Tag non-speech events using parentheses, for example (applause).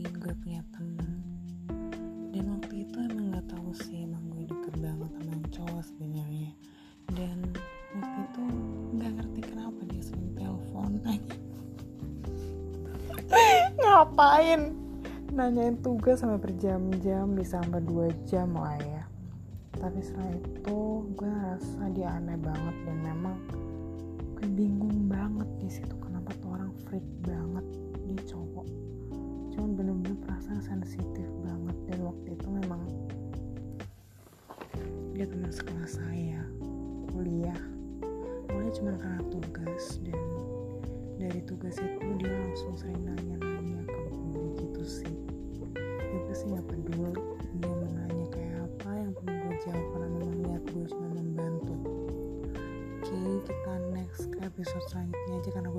lain gue punya temen. Dan waktu itu emang gak tahu sih emang gue deket banget sama cowok sebenarnya. Dan waktu itu gak ngerti kenapa dia sering telepon. Aja (laughs) ngapain? Nanyain tugas sampai berjam-jam bisa sampai dua jam lah ya. Tapi setelah itu gue ngerasa dia aneh banget dan memang dia teman sekelas saya kuliah. Awalnya cuma karena tugas dan dari tugas itu dia langsung sering nanya-nanya ke gue gitu sih. Gue sih gak peduli dia mau kayak apa yang perlu gue jawab karena memang niat gue cuma membantu. Oke kita next ke episode selanjutnya aja karena